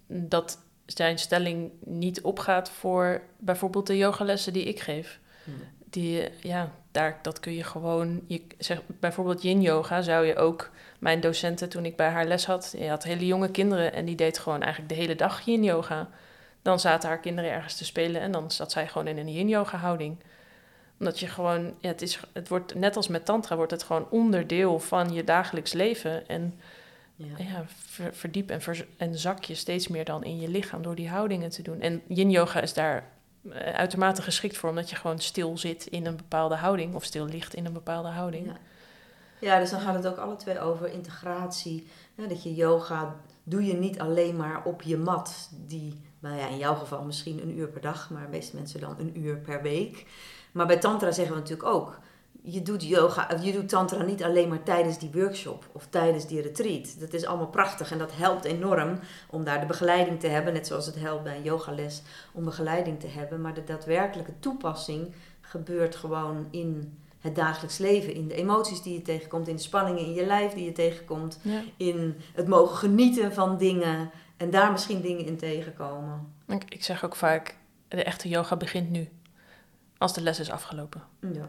dat zijn stelling niet opgaat voor bijvoorbeeld de yogalessen die ik geef. Hmm. Die, ja, daar, dat kun je gewoon, je, zeg, bijvoorbeeld yin yoga zou je ook, mijn docenten toen ik bij haar les had, die had hele jonge kinderen en die deed gewoon eigenlijk de hele dag yin yoga. Dan zaten haar kinderen ergens te spelen en dan zat zij gewoon in een yin yoga houding. Omdat je gewoon, ja, het, is, het wordt net als met tantra, wordt het gewoon onderdeel van je dagelijks leven. En ja. verdiep en, en zak je steeds meer dan in je lichaam door die houdingen te doen. En yin yoga is daar eh, uitermate geschikt voor, omdat je gewoon stil zit in een bepaalde houding of stil ligt in een bepaalde houding. Ja, ja dus dan gaat het ook alle twee over integratie. dat je yoga doe je niet alleen maar op je mat, die, nou ja, in jouw geval misschien een uur per dag, maar de meeste mensen dan een uur per week. Maar bij Tantra zeggen we natuurlijk ook, je doet yoga, je doet tantra niet alleen maar tijdens die workshop of tijdens die retreat. Dat is allemaal prachtig en dat helpt enorm om daar de begeleiding te hebben, net zoals het helpt bij een yogales om begeleiding te hebben. Maar de daadwerkelijke toepassing gebeurt gewoon in het dagelijks leven, in de emoties die je tegenkomt, in de spanningen in je lijf die je tegenkomt, in het mogen genieten van dingen en daar misschien dingen in tegenkomen. Ik, ik zeg ook vaak, de echte yoga begint nu, als de les is afgelopen. Ja.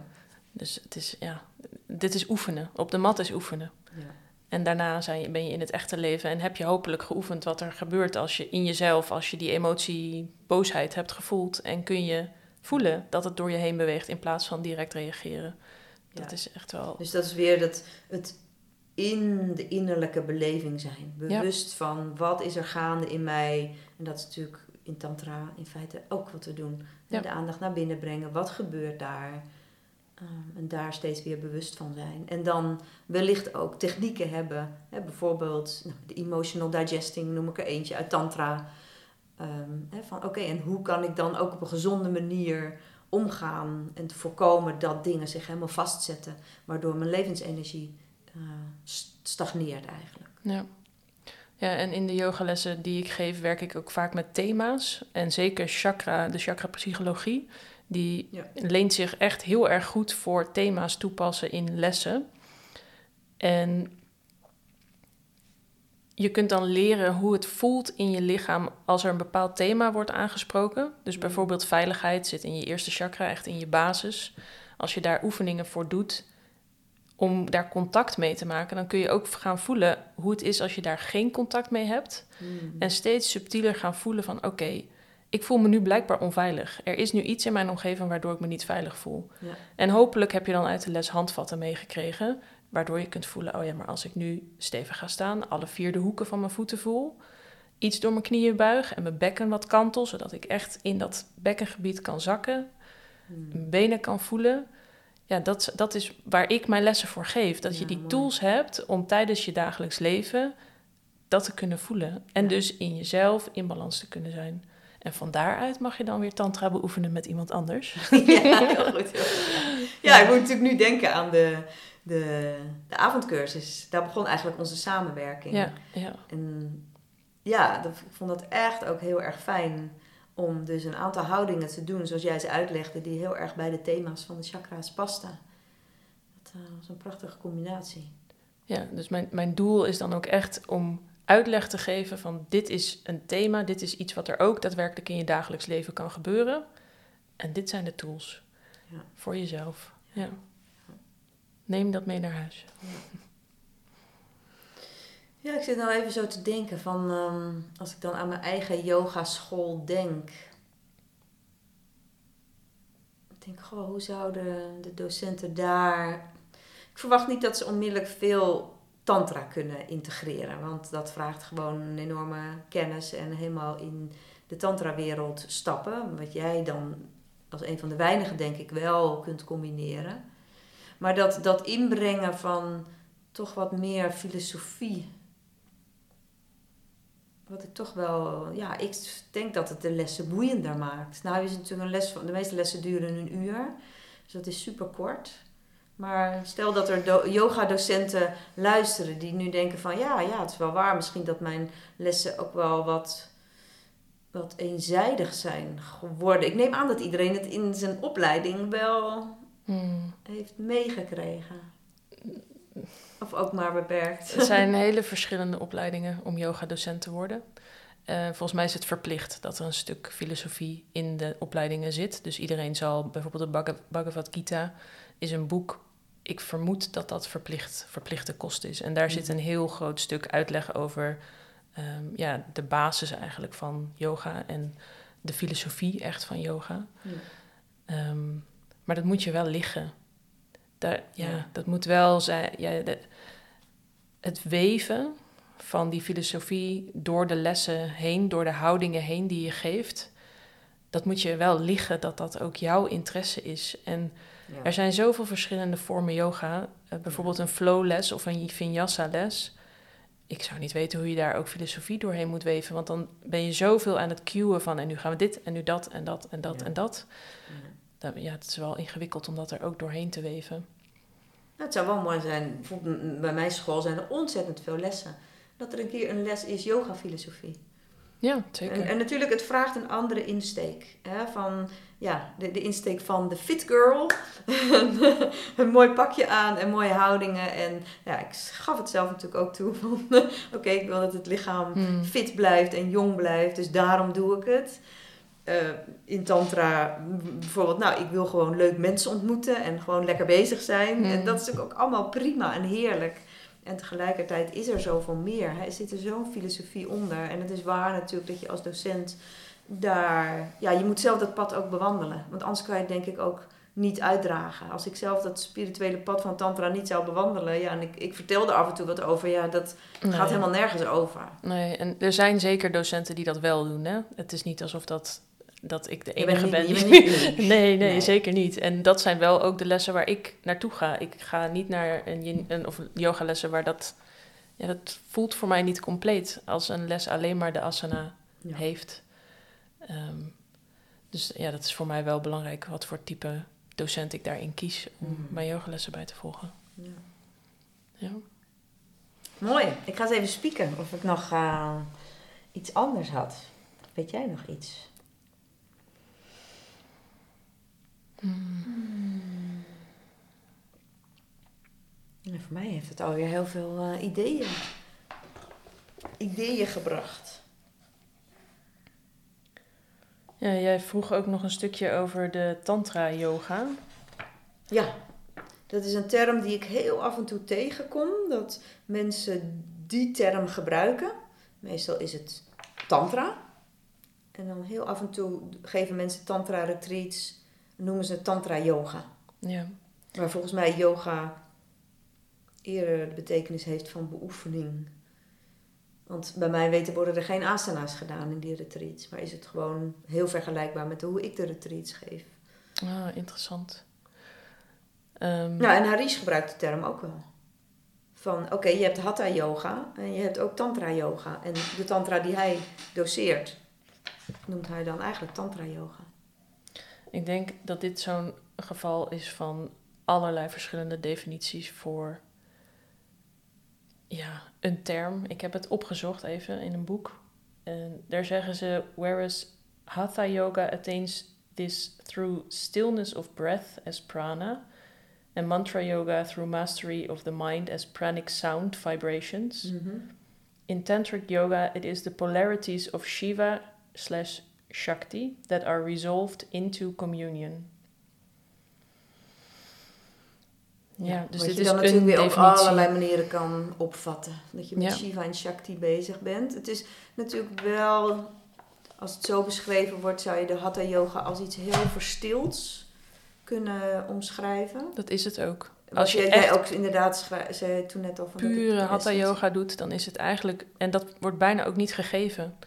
Dus het is, ja, dit is oefenen. Op de mat is oefenen. Ja. En daarna zijn, ben je in het echte leven en heb je hopelijk geoefend wat er gebeurt als je in jezelf, als je die emotie boosheid hebt gevoeld. En kun je voelen dat het door je heen beweegt in plaats van direct reageren. Dat is echt wel. Dus dat is weer dat het in de innerlijke beleving zijn. Bewust van wat is er gaande in mij. En dat is natuurlijk in Tantra in feite ook wat we doen. De aandacht naar binnen brengen. Wat gebeurt daar? Ehm, en daar steeds weer bewust van zijn. En dan wellicht ook technieken hebben. Hè, bijvoorbeeld nou, de emotional digesting noem ik er eentje uit Tantra. Ehm, hè, van oké, en hoe kan ik dan ook op een gezonde manier omgaan en te voorkomen dat dingen zich helemaal vastzetten, waardoor mijn levensenergie uh, stagneert eigenlijk. Ja. Ja, en in de yogalessen die ik geef, werk ik ook vaak met thema's. En zeker chakra, de chakra-psychologie, die leent zich echt heel erg goed voor thema's toepassen in lessen. En je kunt dan leren hoe het voelt in je lichaam als er een bepaald thema wordt aangesproken. Dus mm. bijvoorbeeld veiligheid zit in je eerste chakra, echt in je basis. Als je daar oefeningen voor doet om daar contact mee te maken, dan kun je ook gaan voelen hoe het is als je daar geen contact mee hebt. Mm. En steeds subtieler gaan voelen van oké, ik voel me nu blijkbaar onveilig. Er is nu iets in mijn omgeving waardoor ik me niet veilig voel. Ja. En hopelijk heb je dan uit de les handvatten meegekregen Waardoor je kunt voelen, oh ja, maar als ik nu stevig ga staan, alle vier de hoeken van mijn voeten voel, iets door mijn knieën buig en mijn bekken wat kantel, zodat ik echt in dat bekkengebied kan zakken, hmm. mijn benen kan voelen. Ja, dat, dat is waar ik mijn lessen voor geef. Dat je die tools hebt om tijdens je dagelijks leven dat te kunnen voelen. En dus in jezelf in balans te kunnen zijn. En van daaruit mag je dan weer tantra beoefenen met iemand anders. Ja, heel goed. Heel goed. Ja, ik moet natuurlijk nu denken aan de, de, de avondcursus. Daar begon eigenlijk onze samenwerking. Ja, ja. En ja, dat, ik vond dat echt ook heel erg fijn om dus een aantal houdingen te doen, zoals jij ze uitlegde, die heel erg bij de thema's van de chakra's pasten. Dat uh, was een prachtige combinatie. Ja, dus mijn, mijn doel is dan ook echt om uitleg te geven van dit is een thema, dit is iets wat er ook daadwerkelijk in je dagelijks leven kan gebeuren. En dit zijn de tools ja. voor jezelf. Ja. Neem dat mee naar huis. Ja, ik zit nou even zo te denken van ehm, als ik dan aan mijn eigen yogaschool denk. Ik denk, goh, hoe zouden de docenten daar. Ik verwacht niet dat ze onmiddellijk veel tantra kunnen integreren. Want dat vraagt gewoon een enorme kennis en helemaal in de tantra-wereld stappen. Wat jij dan als een van de weinigen denk ik wel kunt combineren. Maar dat, dat inbrengen van toch wat meer filosofie. Wat ik toch wel, ja, ik denk dat het de lessen boeiender maakt. Nou is natuurlijk een les van, de meeste lessen duren een uur. Dus dat is super kort. Maar stel dat er yoga-docenten luisteren die nu denken van ja, ja, het is wel waar. Misschien dat mijn lessen ook wel wat, wat eenzijdig zijn geworden. Ik neem aan dat iedereen het in zijn opleiding wel hmm. heeft meegekregen. Of ook maar beperkt. Er zijn hele verschillende opleidingen om yoga-docent te worden. Uh, volgens mij is het verplicht dat er een stuk filosofie in de opleidingen zit. Dus iedereen zal bijvoorbeeld de Bhagavad Gita is een boek ik vermoed dat dat verplicht, verplichte kost is. En daar zit mhm. een heel groot stuk uitleg over ehm, ja, de basis eigenlijk van yoga en de filosofie echt van yoga. Ehm, maar dat moet je wel liggen. Daar, ja, dat moet wel zijn. Ja, het weven van die filosofie door de lessen heen, door de houdingen heen die je geeft, dat moet je wel liggen dat dat ook jouw interesse is. En Ja. er zijn zoveel verschillende vormen yoga. Eh, bijvoorbeeld een flowles of een vinyasa les. Ik zou niet weten hoe je daar ook filosofie doorheen moet weven. Want dan ben je zoveel aan het cueën van... en nu gaan we dit en nu dat en dat en dat Ja. en dat. Ja. Dan- Ja, het is wel ingewikkeld om dat er ook doorheen te weven. Nou, het zou wel mooi zijn, bijvoorbeeld bij mijn school zijn er ontzettend veel lessen. Dat er een keer een les is yoga-filosofie. Ja, zeker. En, en natuurlijk, het vraagt een andere insteek. Hè? Van, ja, de, de insteek van de fit girl. een mooi pakje aan en mooie houdingen. En ja, ik gaf het zelf natuurlijk ook toe. van Oké, ik wil dat het lichaam Hmm. fit blijft en jong blijft. Dus daarom doe ik het. Eh, in tantra bijvoorbeeld, nou, ik wil gewoon leuk mensen ontmoeten en gewoon lekker bezig zijn. Hmm. En dat is natuurlijk ook allemaal prima en heerlijk. En tegelijkertijd is er zoveel meer. hè. Er zit er zo'n filosofie onder. En het is waar natuurlijk dat je als docent daar... Ja, je moet zelf dat pad ook bewandelen. Want anders kan je het denk ik ook niet uitdragen. Als ik zelf dat spirituele pad van tantra niet zou bewandelen... Ja, en ik, ik vertelde af en toe wat over. Ja, dat Nee. gaat helemaal nergens over. Nee, en er zijn zeker docenten die dat wel doen. Hè? Het is niet alsof dat, dat ik de enige niet- ben. niet nee, nee, Nee. zeker niet. En dat zijn wel ook de lessen waar ik naartoe ga. Ik ga niet naar een, een, of yogalessen waar dat... Ja, dat voelt voor mij niet compleet als een les alleen maar de asana Ja. heeft. Ehm, dus ja, dat is voor mij wel belangrijk wat voor type docent ik daarin kies om Mhm. mijn yogalessen bij te volgen. Ja. Ja. Mooi. Ik ga eens even spieken of ik nog eh, iets anders had. Weet jij nog iets? En voor mij heeft het alweer heel veel eh, ideeën. Ideeën gebracht. ja, jij vroeg ook nog een stukje over de tantra-yoga. Ja, dat is een term die ik heel af en toe tegenkom. Dat mensen die term gebruiken. Meestal is het tantra. En dan heel af en toe geven mensen tantra retreats. Noemen ze tantra yoga. Ja. Maar volgens mij yoga eerder de betekenis heeft van beoefening. Want bij mij weten worden er geen asana's gedaan in die retreats. Maar is het gewoon heel vergelijkbaar met hoe ik de retreats geef. Ah, interessant. Ehm, Nou, en Harish gebruikt de term ook wel. Van, oké, je hebt hatha yoga en je hebt ook tantra yoga. En de tantra die hij doseert, noemt hij dan eigenlijk tantra yoga. Ik denk dat dit zo'n geval is van allerlei verschillende definities voor ja, een term. Ik heb het opgezocht even in een boek. En daar zeggen ze: Whereas Hatha Yoga attains this through stillness of breath as prana, and Mantra Yoga through mastery of the mind as pranic sound vibrations. In Tantric Yoga, it is the polarities of Shiva slash Shakti that are resolved into communion. Ja, dus dit je is dan een natuurlijk weer op allerlei manieren kan opvatten. Dat je met Ja. Shiva en Shakti bezig bent. Het is natuurlijk wel, als het zo beschreven wordt, zou je de Hatha Yoga als iets heel verstilds kunnen omschrijven. Dat is het ook. Als Als je jij, echt ook inderdaad zei toen net al van pure hatha yoga doet, dan is het eigenlijk, en dat wordt bijna ook niet gegeven.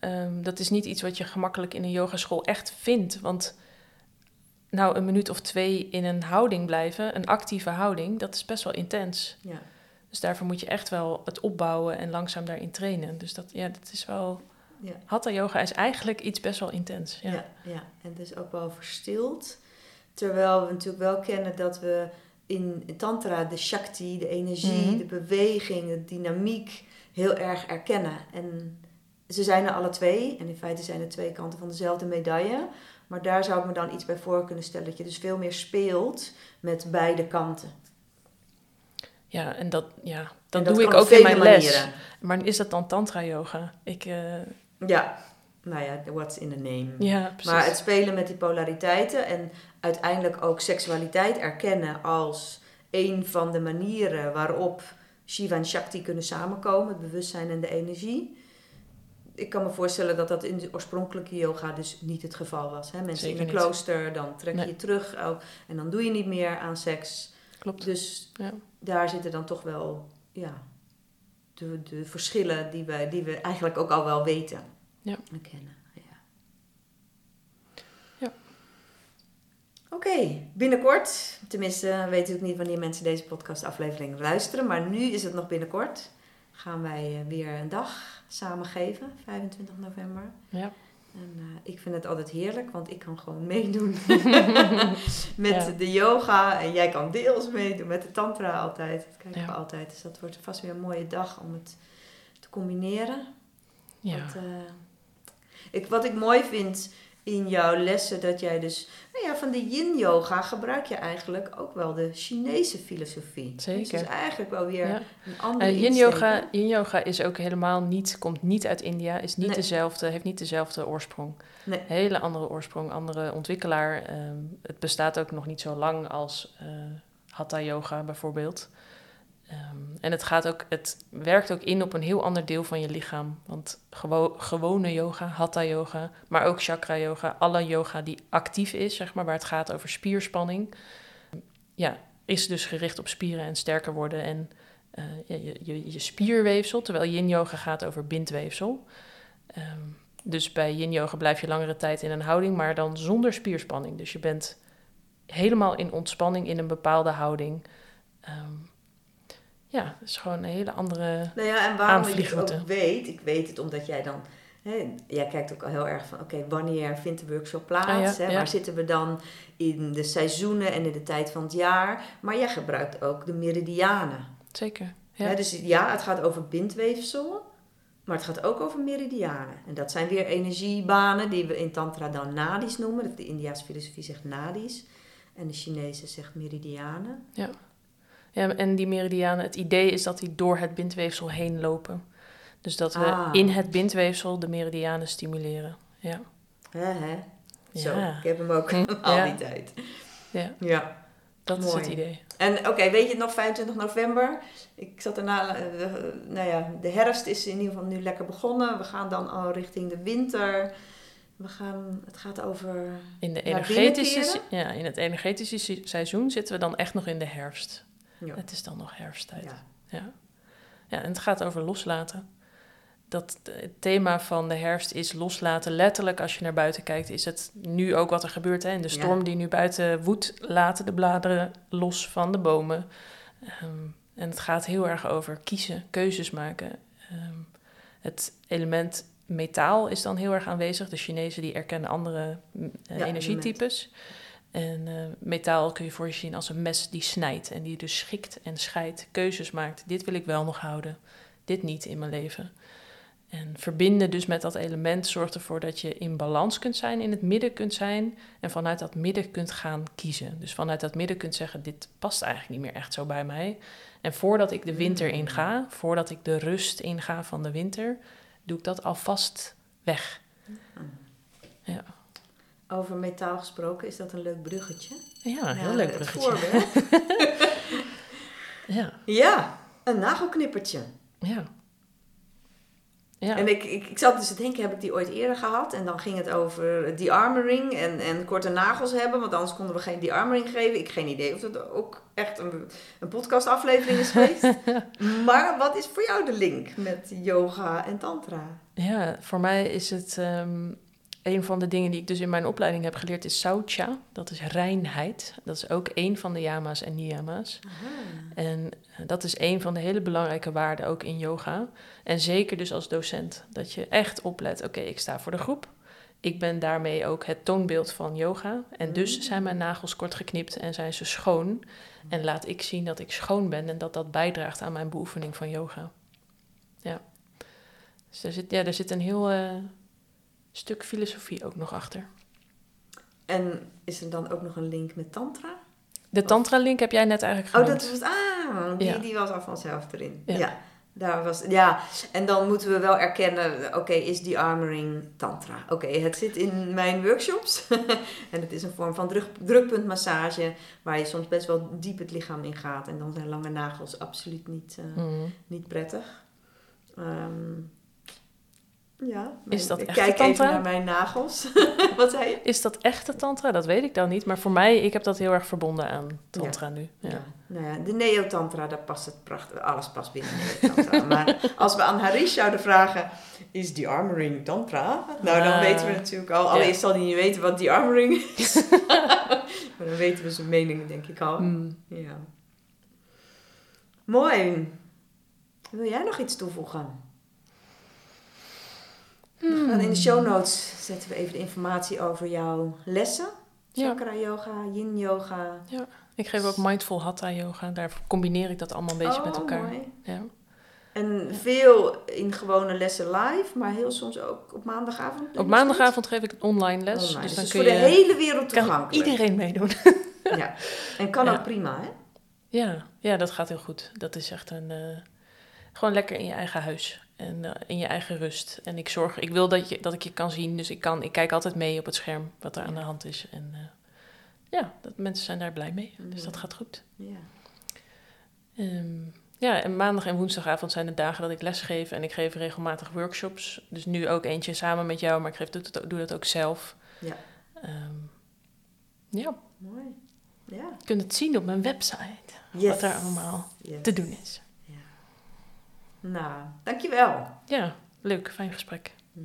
Ehm, dat is niet iets wat je gemakkelijk in een yogaschool echt vindt. Want nou, een minuut of twee in een houding blijven, een actieve houding, dat is best wel intens. Ja. Dus daarvoor moet je echt wel het opbouwen en langzaam daarin trainen. Dus dat, ja, dat is wel. Ja. Hatha yoga is eigenlijk iets best wel intens. Ja. Ja. Ja, en dus ook wel verstild. Terwijl we natuurlijk wel kennen dat we in Tantra de Shakti, de energie, Mhm. de beweging, de dynamiek heel erg erkennen. En ze zijn er alle twee. En in feite zijn er twee kanten van dezelfde medaille. Maar daar zou ik me dan iets bij voor kunnen stellen. Dat je dus veel meer speelt met beide kanten. Ja, en dat, ja, dat, dat doe ik ook in mijn les. manieren. Maar is dat dan tantra yoga? Ik, eh, Ja, nou ja, what's in the name. ja, precies. Maar het spelen met die polariteiten en uiteindelijk ook seksualiteit erkennen als een van de manieren waarop Shiva en Shakti kunnen samenkomen, het bewustzijn en de energie. Ik kan me voorstellen dat dat in de oorspronkelijke yoga dus niet het geval was. Hè? Mensen Zeker in een klooster, dan trek je Nee. je terug oh, en dan doe je niet meer aan seks. Klopt. Dus Ja. daar zitten dan toch wel, ja, de, de verschillen die we, die we eigenlijk ook al wel weten. Ja. En kennen. Ja. Ja. Oké, binnenkort, tenminste weet ik niet wanneer mensen deze podcastaflevering luisteren, maar nu is het nog binnenkort, gaan wij eh, weer een dag samen geven, 25 november. Ja. En eh, ik vind het altijd heerlijk, want ik kan gewoon meedoen met Ja. de yoga. En jij kan deels meedoen met de tantra altijd. Dat kijken Ja. we altijd. Dus dat wordt vast weer een mooie dag om het te combineren. Ja. Want, eh, ik, wat ik mooi vind in jouw lessen, dat jij dus... Nou ja, van de yin yoga gebruik je eigenlijk ook wel de Chinese filosofie. Zeker. Dus eigenlijk wel weer Ja. een andere Eh, yin, yoga, yin yoga is ook helemaal niet, komt niet uit India, is niet Nee. dezelfde, heeft niet dezelfde oorsprong. Nee. Hele andere oorsprong, andere ontwikkelaar. Ehm, het bestaat ook nog niet zo lang als eh, Hatha yoga bijvoorbeeld. Ehm, en het, gaat ook, het werkt ook in op een heel ander deel van je lichaam. Want gewo- gewone yoga, hatha yoga, maar ook chakra yoga, alle yoga die actief is, zeg maar, waar het gaat over spierspanning, ja, is dus gericht op spieren en sterker worden en eh, je, je, spierweefsel, terwijl yin yoga gaat over bindweefsel. Ehm, dus bij yin yoga blijf je langere tijd in een houding, maar dan zonder spierspanning. Dus je bent helemaal in ontspanning in een bepaalde houding. Ehm, ja, het is gewoon een hele andere. Nou ja, en waarom ik ook weet, ik weet het omdat jij dan, hè, jij kijkt ook al heel erg van, oké, wanneer vindt de workshop plaats? Ah, ja, hè? ja. Waar zitten we dan in de seizoenen en in de tijd van het jaar? Maar jij gebruikt ook de meridianen. Zeker. Hè? Ja, Dus ja, het gaat over bindweefsel, maar het gaat ook over meridianen. En dat zijn weer energiebanen die we in tantra dan nadis noemen. De Indiaanse filosofie zegt nadis en de Chinese zegt meridianen. ja, en die meridianen, het idee is dat die door het bindweefsel heen lopen. Dus dat we Ah. in het bindweefsel de meridianen stimuleren. Ja. Hè, hè? Zo, Ja. ik heb hem ook Hm, al ja. die tijd. Ja, Ja. dat is het idee. En oké, weet je het nog, 25 november? Ik zat erna, eh, nou ja, de herfst is in ieder geval nu lekker begonnen. We gaan dan al richting de winter. We gaan, het gaat over, In, de energetische, ja, in het energetische se- seizoen zitten we dan echt nog in de herfst. Ja, Het is dan nog herfsttijd. ja. Ja. ja, en het gaat over loslaten. Dat het thema van de herfst is loslaten. Letterlijk, als je naar buiten kijkt, is het nu ook wat er gebeurt. Hè? In de Ja. storm die nu buiten woedt, laten de bladeren los van de bomen. Ehm, en het gaat heel erg over kiezen, keuzes maken. Ehm, het element metaal is dan heel erg aanwezig. De Chinezen die erkennen andere eh, Ja, energietypes. En eh, metaal kun je voor je zien als een mes die snijdt en die dus schikt en scheidt, keuzes maakt. Dit wil ik wel nog houden, dit niet in mijn leven. En verbinden dus met dat element zorgt ervoor dat je in balans kunt zijn, in het midden kunt zijn en vanuit dat midden kunt gaan kiezen. Dus vanuit dat midden kunt zeggen, dit past eigenlijk niet meer echt zo bij mij. En voordat ik de winter Mm. inga, voordat ik de rust inga van de winter, doe ik dat alvast weg. Ja, Over metaal gesproken, is dat een leuk bruggetje? ja een heel leuk bruggetje. Ja, ja, een nagelknippertje. ja. Ja. En ik, ik, ik zat dus te denken, heb ik die ooit eerder gehad? En dan ging het over de-armoring en, en korte nagels hebben. Want anders konden we geen de-armoring geven. Ik geen idee of dat ook echt een, een podcastaflevering is geweest. maar wat is voor jou de link met yoga en tantra? Ja, voor mij is het ehm, een van de dingen die ik dus in mijn opleiding heb geleerd is saucha. Dat is reinheid. Dat is ook een van de yama's en niyama's. En eh, dat is een van de hele belangrijke waarden ook in yoga. En zeker dus als docent. Dat je echt oplet, oké, ik sta voor de groep. Ik ben daarmee ook het toonbeeld van yoga. En dus Mm. zijn mijn nagels kort geknipt en zijn ze schoon. En laat ik zien dat ik schoon ben en dat dat bijdraagt aan mijn beoefening van yoga. Ja. Dus er zit, ja, er zit een heel eh, stuk filosofie ook nog achter. En is er dan ook nog een link met tantra? De tantra-link heb jij net eigenlijk Oh, genoemd. dat was, ah, die, Ja. die was al vanzelf erin. Ja. Ja. Daar was, ja, en dan moeten we wel erkennen, oké, is die armoring tantra? Oké, het zit in mijn workshops. en het is een vorm van druk, drukpuntmassage, waar je soms best wel diep het lichaam in gaat. En dan zijn lange nagels absoluut niet, eh, Mhm. niet prettig. Ehm, Ja, Is dat ik echte kijk tantra? even naar mijn nagels. Wat zei je? Is dat echte tantra? Dat weet ik dan niet. Maar voor mij, ik heb dat heel erg verbonden aan tantra nu. Ja. Ja. Nou ja, de neotantra, daar past het prachtig. Alles past binnen neotantra. maar als we aan Harish zouden vragen, is die armoring tantra? Nou, dan Ah. weten we natuurlijk al. Allereerst zal hij niet weten wat die armoring is. maar dan weten we zijn mening, denk ik al. Hmm. Ja. Mooi. Wil jij nog iets toevoegen? Gaan in de show notes zetten we even de informatie over jouw lessen. Ja. Chakra yoga, yin yoga. Ik geef ook mindful hatha yoga. Daar combineer ik dat allemaal een beetje Oh, met elkaar. mooi. Ja. En veel in gewone lessen live, maar heel soms ook op maandagavond. je Op maandagavond geef ik een online les. Online. Dus Dus, dan voor kun de je, hele wereld kan toegankelijk. iedereen meedoen. Ja. En kan Ja. ook prima, hè? Ja, ja, dat gaat heel goed. Dat is echt een. eh, gewoon lekker in je eigen huis en eh, in je eigen rust. En ik zorg, ik wil dat, je, dat ik je kan zien, dus ik, kan, ik kijk altijd mee op het scherm wat er aan de hand is. En eh, ja, dat, mensen zijn daar blij mee. Dus dat Ja. gaat goed. Ja. Ehm, ja, en maandag en woensdagavond zijn de dagen dat ik les geef en ik geef regelmatig workshops. Dus nu ook eentje samen met jou, maar ik geef, doe, doe dat ook zelf. Ja. Ehm, ja, Mooi. Ja. je kunt het zien op mijn website, Yes. wat er allemaal Yes. te doen is. Nou, dankjewel. Ja, leuk, fijn gesprek. Hm.